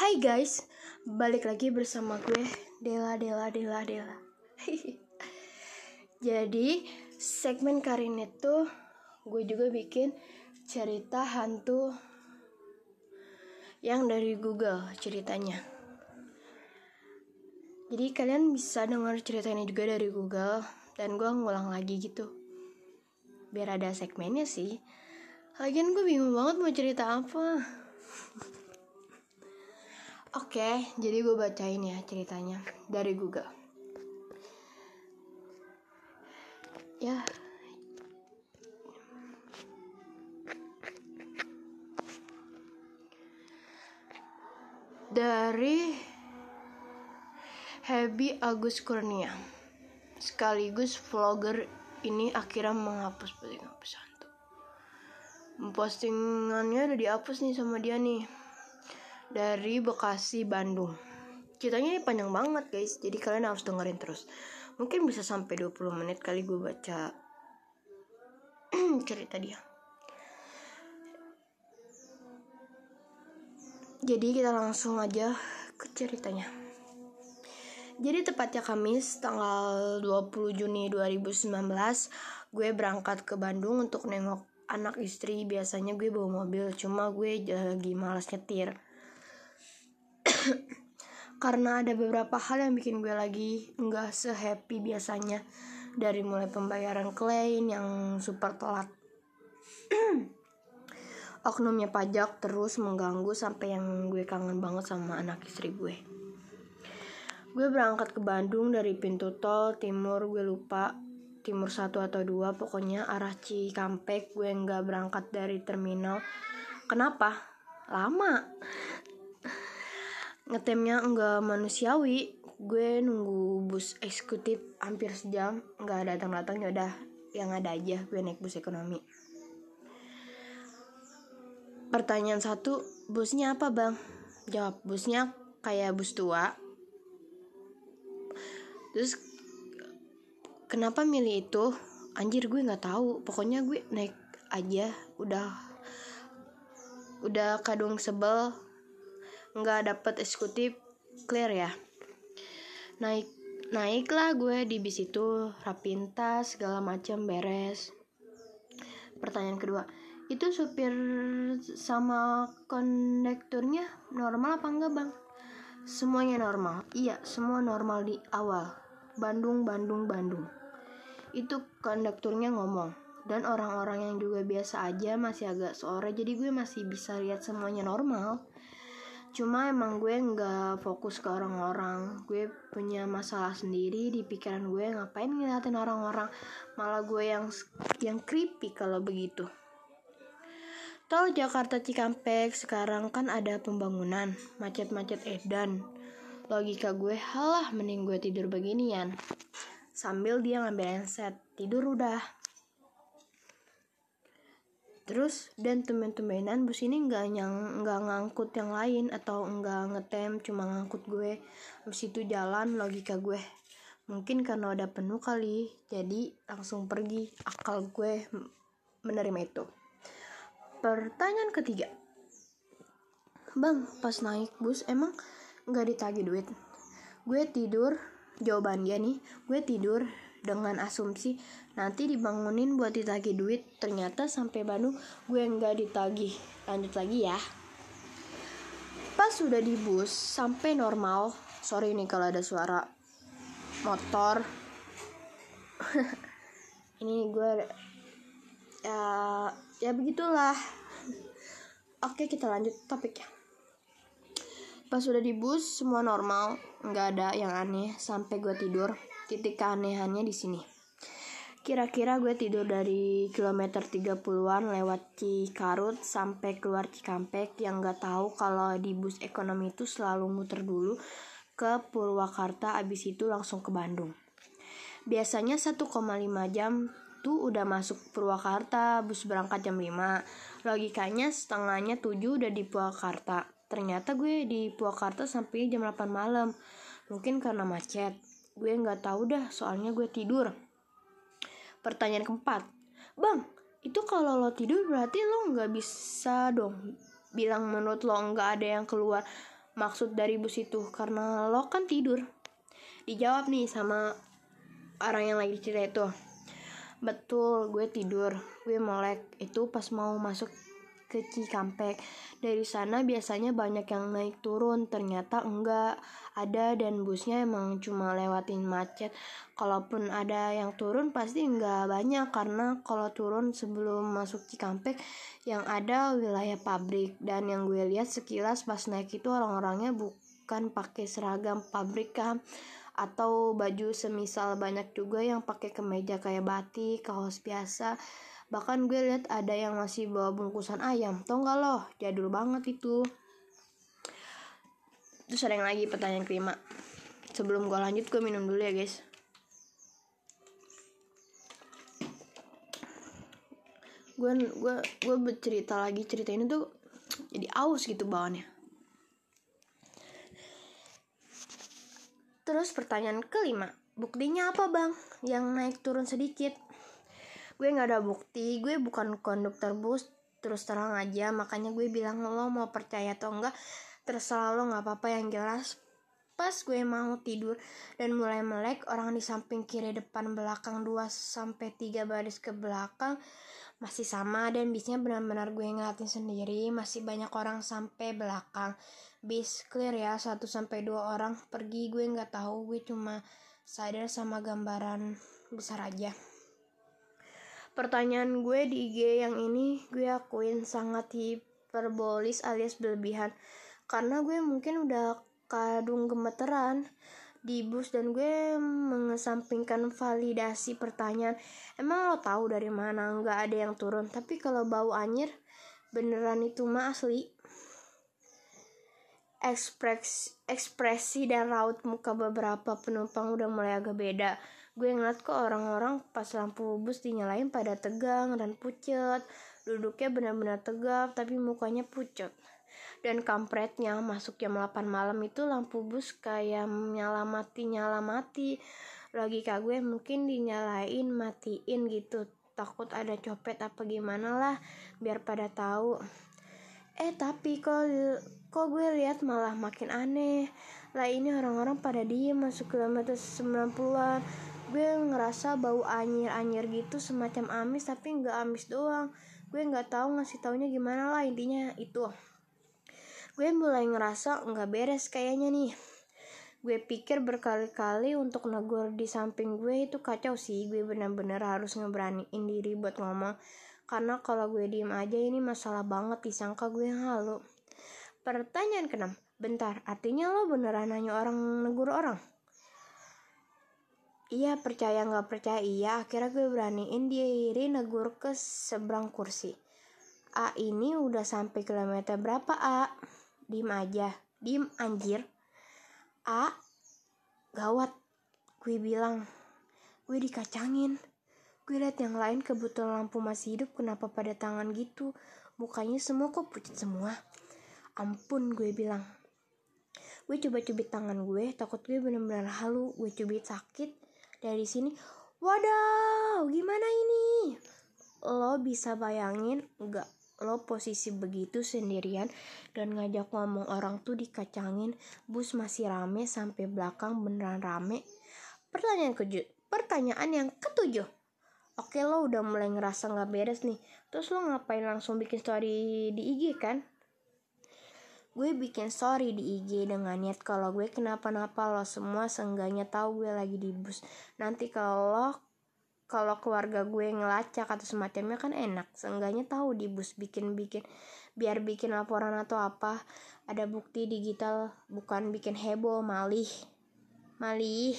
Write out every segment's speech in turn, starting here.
Hai guys, balik lagi bersama gue Dela Dela Dela Dela. Jadi segmen kali ini tuh gue juga bikin cerita hantu yang dari Google ceritanya. Jadi kalian bisa dengar cerita ini juga dari Google dan gue ngulang lagi gitu. Biar ada segmennya sih. Lagian gue bingung banget mau cerita apa. Oke, jadi gue bacain ya ceritanya dari Google. Ya. Dari Happy Agus Kurnia. Sekaligus vlogger ini akhirnya menghapus postingan pesan postingannya udah dihapus nih sama dia nih dari Bekasi Bandung. Ceritanya ini panjang banget guys. Jadi kalian harus dengerin terus. Mungkin bisa sampai 20 menit kali gue baca cerita dia. Jadi kita langsung aja ke ceritanya. Jadi tepatnya Kamis tanggal 20 Juni 2019 gue berangkat ke Bandung untuk nengok anak istri. Biasanya gue bawa mobil cuma gue lagi malas nyetir karena ada beberapa hal yang bikin gue lagi nggak sehappy biasanya. Dari mulai pembayaran klaim yang super telat. Oknumnya pajak terus mengganggu sampai yang gue kangen banget sama anak istri gue. Gue berangkat ke Bandung dari pintu tol timur gue lupa. Timur satu atau dua pokoknya arah Cikampek gue nggak berangkat dari terminal. Kenapa? Lama ngetemnya nggak manusiawi. Gue nunggu bus eksekutif hampir sejam nggak datang datang ya udah yang ada aja gue naik bus ekonomi. Pertanyaan satu busnya apa bang? Jawab busnya kayak bus tua. Terus kenapa milih itu? Anjir gue nggak tahu. Pokoknya gue naik aja udah udah kadung sebel nggak dapet eksekutif clear ya. Naik naiklah gue di bis itu rapin tas segala macam beres. Pertanyaan kedua itu supir sama kondekturnya normal apa enggak bang? Semuanya normal. Iya semua normal di awal. Bandung Bandung Bandung. Itu konduktornya ngomong. Dan orang-orang yang juga biasa aja masih agak sore jadi gue masih bisa lihat semuanya normal cuma emang gue nggak fokus ke orang-orang. Gue punya masalah sendiri di pikiran gue ngapain ngeliatin orang-orang? Malah gue yang yang creepy kalau begitu. Tol Jakarta Cikampek sekarang kan ada pembangunan, macet-macet edan. Logika gue, halah mending gue tidur beginian. Sambil dia ngambil handset tidur udah terus dan temen-temenan bus ini nggak nyang nggak ngangkut yang lain atau nggak ngetem cuma ngangkut gue. Habis itu jalan logika gue. Mungkin karena udah penuh kali jadi langsung pergi akal gue menerima itu. Pertanyaan ketiga. Bang pas naik bus emang nggak ditagih duit? Gue tidur jawaban dia nih gue tidur dengan asumsi nanti dibangunin buat ditagih duit. Ternyata sampai Bandung gue nggak ditagih. Lanjut lagi ya. Pas sudah di bus sampai normal. Sorry nih kalau ada suara motor. Ini gue ya ya begitulah. Oke kita lanjut topik ya. Pas sudah di bus, semua normal, nggak ada yang aneh sampai gue tidur. Titik keanehannya di sini. Kira-kira gue tidur dari kilometer 30-an lewat Cikarut sampai keluar Cikampek yang nggak tahu kalau di bus ekonomi itu selalu muter dulu ke Purwakarta abis itu langsung ke Bandung. Biasanya 1,5 jam tuh udah masuk Purwakarta, bus berangkat jam 5. Logikanya setengahnya 7 udah di Purwakarta ternyata gue di Purwakarta sampai jam 8 malam mungkin karena macet gue nggak tahu dah soalnya gue tidur. Pertanyaan keempat bang itu kalau lo tidur berarti lo nggak bisa dong bilang menurut lo nggak ada yang keluar maksud dari bus itu karena lo kan tidur. Dijawab nih sama orang yang lagi cerita itu betul gue tidur gue melek itu pas mau masuk ke Cikampek. Dari sana biasanya banyak yang naik turun ternyata enggak. Ada dan busnya emang cuma lewatin macet. Kalaupun ada yang turun pasti enggak banyak karena kalau turun sebelum masuk Cikampek yang ada wilayah pabrik. Dan yang gue lihat sekilas pas naik itu orang-orangnya bukan pakai seragam pabrik kan atau baju semisal banyak juga yang pakai kemeja kayak batik kaos biasa bahkan gue lihat ada yang masih bawa bungkusan ayam tau gak loh jadul banget itu. Terus ada yang lagi pertanyaan kelima. Sebelum gue lanjut gue minum dulu ya guys. Gue gue gue bercerita lagi cerita ini tuh jadi aus gitu bawaannya. Terus pertanyaan kelima. Buktinya apa bang? Yang naik turun sedikit gue nggak ada bukti gue bukan konduktor bus terus terang aja. Makanya gue bilang lo mau percaya atau enggak terserah lo nggak apa-apa. Yang jelas pas gue mau tidur dan mulai melek orang di samping kiri depan belakang 2 sampai 3 baris ke belakang masih sama dan bisnya benar-benar gue ngeliatin sendiri. Masih banyak orang sampai belakang. Bis clear ya 1 sampai 2 orang pergi. Gue nggak tahu gue cuma sadar sama gambaran besar aja Pertanyaan gue di IG yang ini gue akuin sangat hiperbolis alias berlebihan. Karena gue mungkin udah kadung gemeteran di bus dan gue mengesampingkan validasi pertanyaan. Emang lo tahu dari mana? Nggak ada yang turun. Tapi kalau bau anyir beneran itu mah asli. Ekspresi, ekspresi dan raut muka beberapa penumpang udah mulai agak beda gue ngeliat kok orang-orang pas lampu bus dinyalain pada tegang dan pucet. Duduknya benar-benar tegap tapi mukanya pucet. Dan kampretnya masuk jam 8 malam itu lampu bus kayak nyala mati nyala mati. Logika gue mungkin dinyalain matiin gitu. Takut ada copet apa gimana lah biar pada tahu. Eh tapi kok kok gue lihat malah makin aneh. Lah ini orang-orang pada diem masuk kilometer 90-an gue ngerasa bau anyir-anyir gitu semacam amis tapi nggak amis doang. Gue nggak tahu ngasih taunya gimana lah intinya itu. Gue mulai ngerasa nggak beres kayaknya nih. Gue pikir berkali-kali untuk negur di samping gue itu kacau sih. Gue benar-benar harus ngeberaniin diri buat ngomong. Karena kalau gue diem aja ini masalah banget disangka gue halu. Pertanyaan keenam bentar artinya lo beneran nanya orang negur orang Iya percaya nggak percaya? Iya akhirnya gue beraniin diri negur ke seberang kursi. A ini udah sampai kilometer berapa A? Dim aja. Dim anjir. A Gawat. Gue bilang Gue dikacangin. Gue liat yang lain kebetulan lampu masih hidup Kenapa pada tangan gitu? Mukanya semua kok pucat semua. Ampun gue bilang. Gue coba cubit tangan gue Takut gue bener-bener halu. Gue cubit sakit dari sini wadaw gimana ini? Lo bisa bayangin nggak lo posisi begitu sendirian dan ngajak ngomong orang tuh dikacangin bus masih rame sampai belakang beneran rame. Pertanyaan keju pertanyaan yang ketujuh. Oke lo udah mulai ngerasa nggak beres nih terus lo ngapain langsung bikin story di IG kan gue bikin story di IG dengan niat kalau gue kenapa-napa lo semua seenggaknya tahu gue lagi di bus. Nanti kalau kalau keluarga gue ngelacak atau semacamnya kan enak. Seenggaknya tahu di bus bikin-bikin biar bikin laporan atau apa. Ada bukti digital bukan bikin heboh malih malih.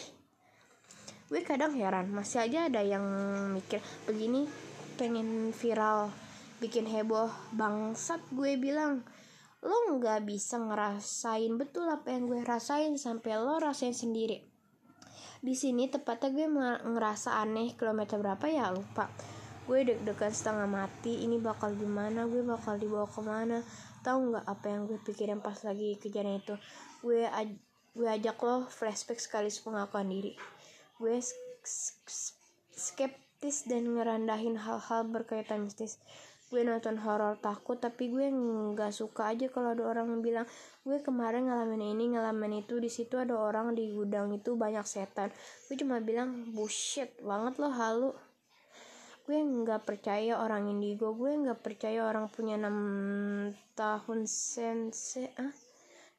Gue kadang heran masih aja ada yang mikir begini pengen viral bikin heboh bangsat gue bilang lo nggak bisa ngerasain betul apa yang gue rasain sampai lo rasain sendiri. Di sini tepatnya gue ngerasa aneh kilometer berapa ya? Lupa. Gue deg-degan setengah mati. Ini bakal gimana gue bakal dibawa ke mana? Tahu nggak apa yang gue pikirin pas lagi kejadian itu? Gue aj gue ajak lo flashback sekali pengakuan diri. Gue skeptis dan ngerandahin hal-hal berkaitan mistis gue nonton horor takut tapi gue nggak suka aja kalau ada orang bilang gue kemarin ngalamin ini ngalamin itu di situ ada orang di gudang itu banyak setan. Gue cuma bilang bullshit banget lo halu. Gue nggak percaya orang indigo gue nggak percaya orang punya enam tahun sense ah.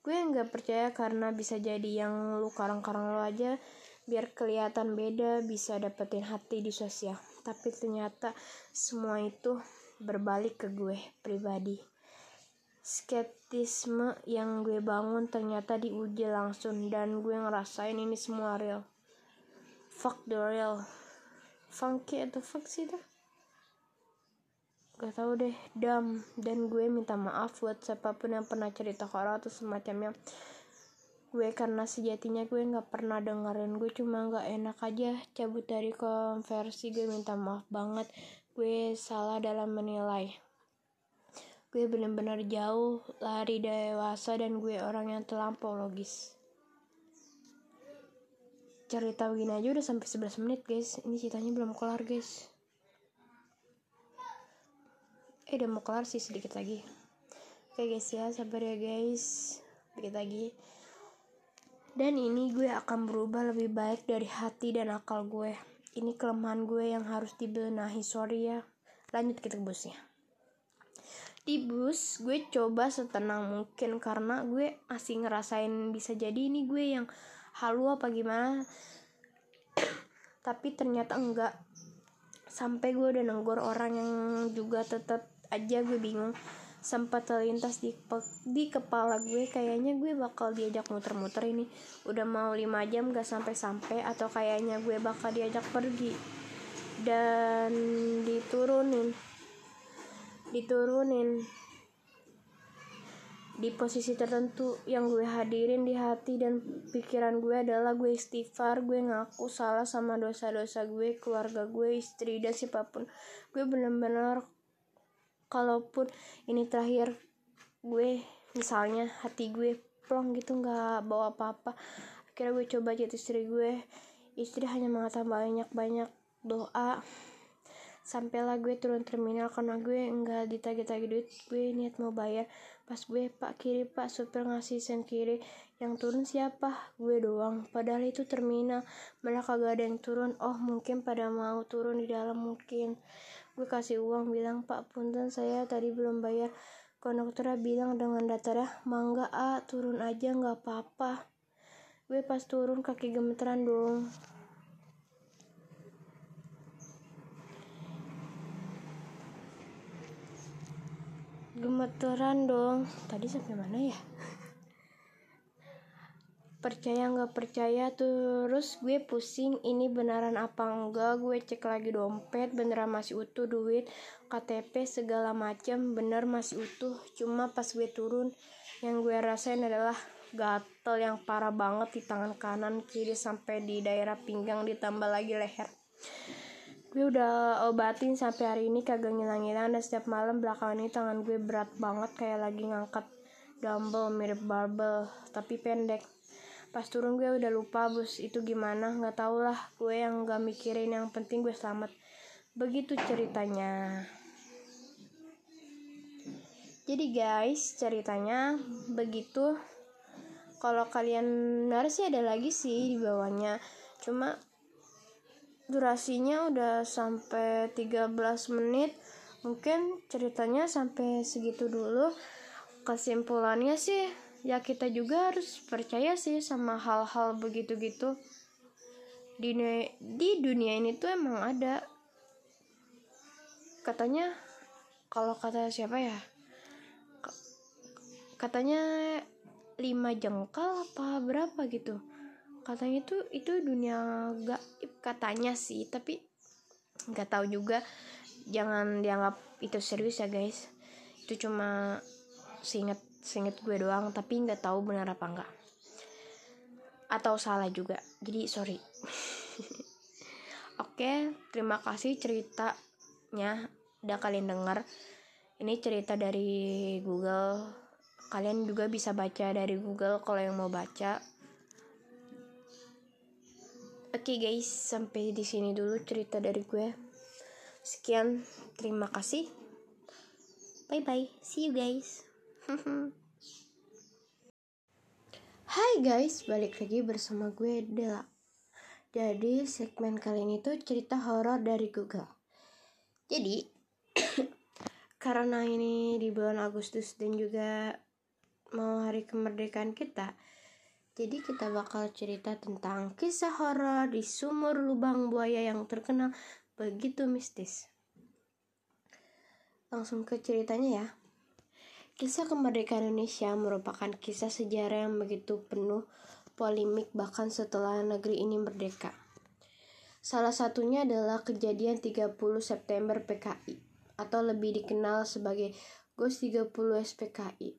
Gue nggak percaya karena bisa jadi yang lu karang-karang lo aja biar kelihatan beda bisa dapetin hati di sosial. Tapi ternyata semua itu berbalik ke gue pribadi. Skeptisme yang gue bangun ternyata diuji langsung dan gue ngerasain ini semua real. Fuck the real. Funky atau fuck sih tuh? Gak tau deh, dam. Dan gue minta maaf buat siapa pun yang pernah cerita horor atau semacamnya. Gue karena sejatinya gue gak pernah dengerin. Gue cuma gak enak aja cabut dari konversi. Gue minta maaf banget gue salah dalam menilai. Gue benar-benar jauh lari dewasa dan gue orang yang terlampau logis. Cerita begini aja udah sampai 11 menit guys. Ini ceritanya belum kelar guys. Eh udah mau kelar sih sedikit lagi. Oke guys ya sabar ya guys. Sedikit lagi. Dan ini gue akan berubah lebih baik dari hati dan akal gue ini kelemahan gue yang harus dibenahi. Sorry ya. Lanjut kita ke busnya. Di bus gue coba setenang mungkin karena gue masih ngerasain bisa jadi ini gue yang halu apa gimana. Tapi ternyata enggak. Sampai gue udah nenggor orang yang juga tetap aja gue bingung sempat terlintas di di kepala gue kayaknya gue bakal diajak muter-muter ini. Udah mau lima jam gak sampai-sampai atau kayaknya gue bakal diajak pergi. Dan diturunin. Diturunin. Di posisi tertentu yang gue hadirin di hati dan pikiran gue adalah gue istighfar gue ngaku salah sama dosa-dosa gue keluarga gue istri dan siapa pun. Gue bener-bener kalaupun ini terakhir gue misalnya hati gue plong gitu nggak bawa apa-apa akhirnya gue coba jadi istri gue. Istri hanya mengatakan banyak-banyak doa sampailah gue turun terminal karena gue nggak ditagih-tagih duit. Gue niat mau bayar. Pas gue pak kiri pak supir ngasih sen kiri. Yang turun siapa? Gue doang. Padahal itu terminal. Malah kagak ada yang turun. Oh mungkin pada mau turun di dalam mungkin gue kasih uang bilang pak punten saya tadi belum bayar. Konduktornya bilang dengan datarnya mangga a turun aja nggak apa-apa. Gue pas turun kaki gemeteran dong. Gemeteran dong. Tadi sampai mana ya percaya nggak percaya terus gue pusing ini beneran apa enggak? Gue cek lagi dompet beneran masih utuh duit KTP segala macem bener masih utuh. Cuma pas gue turun yang gue rasain adalah gatel yang parah banget di tangan kanan kiri sampai di daerah pinggang ditambah lagi leher. Gue udah obatin sampai hari ini kagak ngilang-ngilang dan setiap malam belakangan ini tangan gue berat banget kayak lagi ngangkat dumbbell mirip barbel tapi pendek pas turun gue udah lupa bus itu gimana nggak tau lah gue yang nggak mikirin yang penting gue selamat. Begitu ceritanya. Jadi guys ceritanya begitu. Kalau kalian sih ada lagi sih di bawahnya. Cuma durasinya udah sampai 13 menit. Mungkin ceritanya sampai segitu dulu. Kesimpulannya sih ya kita juga harus percaya sih sama hal-hal begitu gitu di di dunia ini tuh emang ada. Katanya kalau kata siapa ya? Katanya lima jengkal apa berapa gitu. Katanya itu itu dunia gaib katanya sih tapi nggak tahu juga. Jangan dianggap itu serius ya guys. Itu cuma seingat seinget gue doang tapi nggak tahu benar apa enggak atau salah juga. Jadi sorry. Oke terima kasih ceritanya udah kalian denger. Ini cerita dari Google. Kalian juga bisa baca dari Google kalau yang mau baca. Oke okay guys sampai di sini dulu cerita dari gue. Sekian terima kasih. Bye bye see you guys Hai guys, balik lagi bersama gue Dela. Jadi segmen kali ini tuh cerita horor dari Google. Jadi karena ini di bulan Agustus dan juga mau hari kemerdekaan kita, jadi kita bakal cerita tentang kisah horor di sumur lubang buaya yang terkenal begitu mistis. Langsung ke ceritanya ya. Kisah kemerdekaan Indonesia merupakan kisah sejarah yang begitu penuh polemik bahkan setelah negeri ini merdeka. Salah satunya adalah kejadian 30 September PKI atau lebih dikenal sebagai GOS 30 SPKI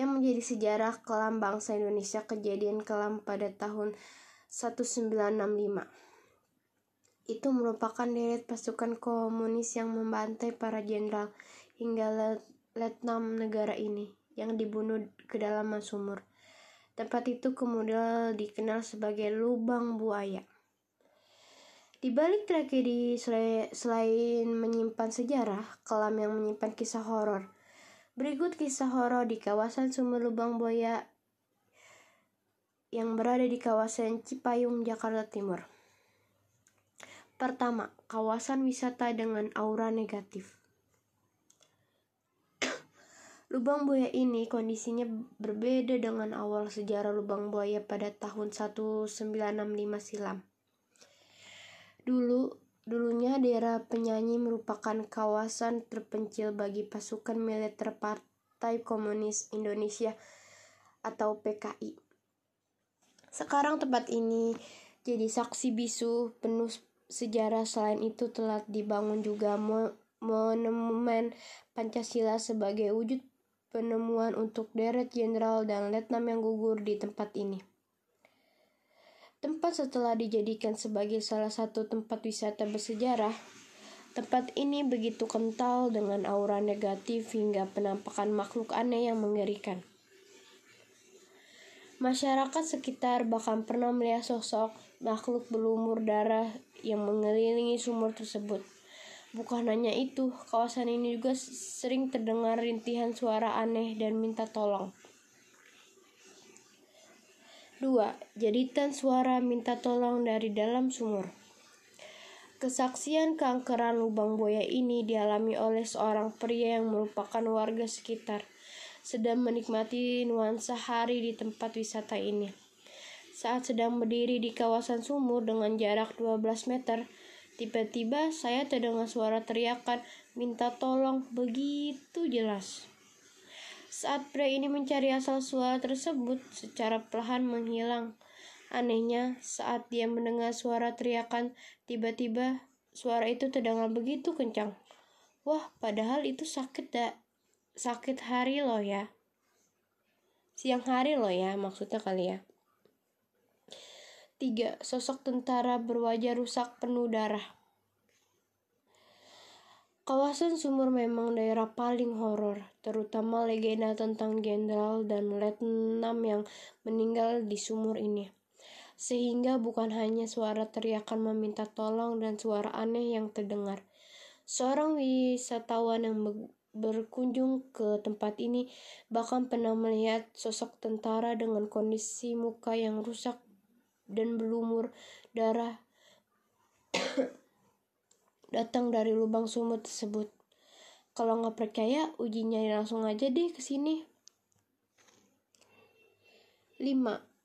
yang menjadi sejarah kelam bangsa Indonesia kejadian kelam pada tahun 1965. Itu merupakan deret pasukan komunis yang membantai para jenderal hingga letnan negara ini yang dibunuh ke dalam sumur. Tempat itu kemudian dikenal sebagai lubang buaya. Di balik tragedi selain menyimpan sejarah, kelam yang menyimpan kisah horor. Berikut kisah horor di kawasan sumur lubang buaya yang berada di kawasan Cipayung, Jakarta Timur. Pertama, kawasan wisata dengan aura negatif. Lubang buaya ini kondisinya berbeda dengan awal sejarah lubang buaya pada tahun 1965 silam. Dulu, dulunya daerah penyanyi merupakan kawasan terpencil bagi pasukan militer Partai Komunis Indonesia atau PKI. Sekarang tempat ini jadi saksi bisu penuh sejarah selain itu telah dibangun juga monumen Pancasila sebagai wujud penemuan untuk deret jenderal dan letnan yang gugur di tempat ini. Tempat setelah dijadikan sebagai salah satu tempat wisata bersejarah, tempat ini begitu kental dengan aura negatif hingga penampakan makhluk aneh yang mengerikan. Masyarakat sekitar bahkan pernah melihat sosok makhluk berlumur darah yang mengelilingi sumur tersebut. Bukan hanya itu, kawasan ini juga sering terdengar rintihan suara aneh dan minta tolong. 2. Jaditan suara minta tolong dari dalam sumur. Kesaksian keangkeran lubang buaya ini dialami oleh seorang pria yang merupakan warga sekitar, sedang menikmati nuansa hari di tempat wisata ini. Saat sedang berdiri di kawasan sumur dengan jarak 12 meter, Tiba-tiba saya terdengar suara teriakan minta tolong begitu jelas. Saat pria ini mencari asal suara tersebut secara perlahan menghilang. Anehnya, saat dia mendengar suara teriakan, tiba-tiba suara itu terdengar begitu kencang. Wah, padahal itu sakit dak sakit hari loh ya. Siang hari loh ya, maksudnya kali ya. Tiga, sosok tentara berwajah rusak penuh darah. Kawasan sumur memang daerah paling horor, terutama legenda tentang jenderal dan letnan yang meninggal di sumur ini. Sehingga bukan hanya suara teriakan meminta tolong dan suara aneh yang terdengar. Seorang wisatawan yang berkunjung ke tempat ini bahkan pernah melihat sosok tentara dengan kondisi muka yang rusak dan berlumur darah datang dari lubang sumur tersebut. Kalau nggak percaya, ujinya langsung aja deh ke sini. 5.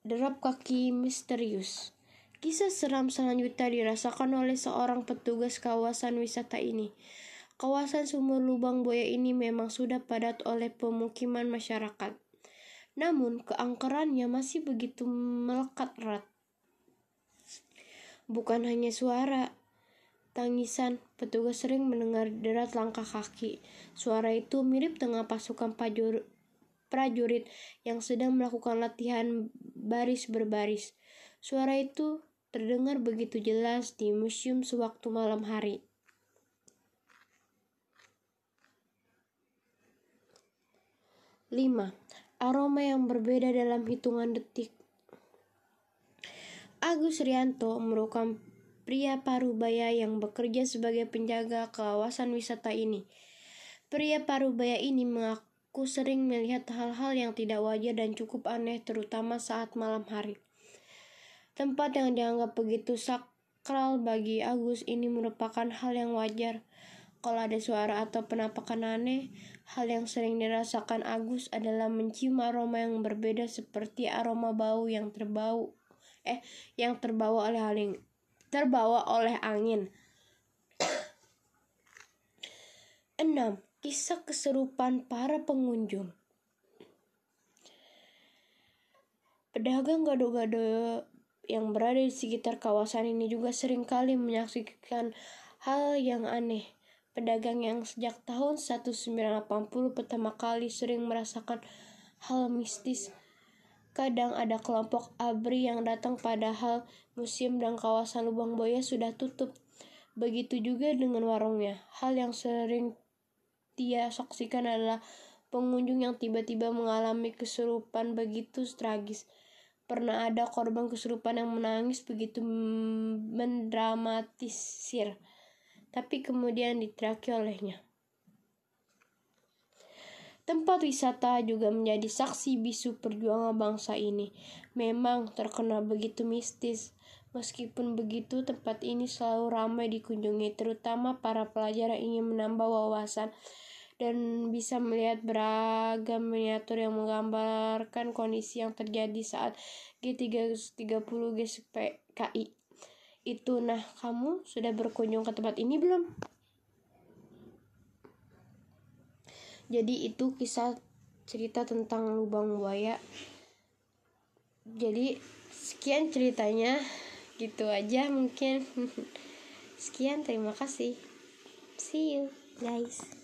Derap kaki misterius Kisah seram selanjutnya dirasakan oleh seorang petugas kawasan wisata ini. Kawasan sumur lubang buaya ini memang sudah padat oleh pemukiman masyarakat. Namun, keangkerannya masih begitu melekat erat. Bukan hanya suara, tangisan, petugas sering mendengar derat langkah kaki. Suara itu mirip dengan pasukan pajur, prajurit yang sedang melakukan latihan baris berbaris. Suara itu terdengar begitu jelas di museum sewaktu malam hari. Lima, aroma yang berbeda dalam hitungan detik. Agus Rianto merupakan pria parubaya yang bekerja sebagai penjaga kawasan wisata ini. Pria parubaya ini mengaku sering melihat hal-hal yang tidak wajar dan cukup aneh terutama saat malam hari. Tempat yang dianggap begitu sakral bagi Agus ini merupakan hal yang wajar. Kalau ada suara atau penampakan aneh, hal yang sering dirasakan Agus adalah mencium aroma yang berbeda seperti aroma bau yang terbau eh yang terbawa oleh angin terbawa oleh angin. 6. Kisah keserupan para pengunjung Pedagang gado-gado yang berada di sekitar kawasan ini juga sering kali menyaksikan hal yang aneh. Pedagang yang sejak tahun 1980 pertama kali sering merasakan hal mistis. Kadang ada kelompok abri yang datang padahal museum dan kawasan Lubang Buaya sudah tutup. Begitu juga dengan warungnya. Hal yang sering dia saksikan adalah pengunjung yang tiba-tiba mengalami kesurupan begitu tragis. Pernah ada korban kesurupan yang menangis begitu mendramatisir tapi kemudian diteriaki olehnya. Tempat wisata juga menjadi saksi bisu perjuangan bangsa ini. Memang terkenal begitu mistis. Meskipun begitu, tempat ini selalu ramai dikunjungi, terutama para pelajar yang ingin menambah wawasan dan bisa melihat beragam miniatur yang menggambarkan kondisi yang terjadi saat G330 GSPKI itu. Nah, kamu sudah berkunjung ke tempat ini belum? Jadi itu kisah cerita tentang lubang buaya. Jadi sekian ceritanya. Gitu aja mungkin. sekian, terima kasih. See you guys.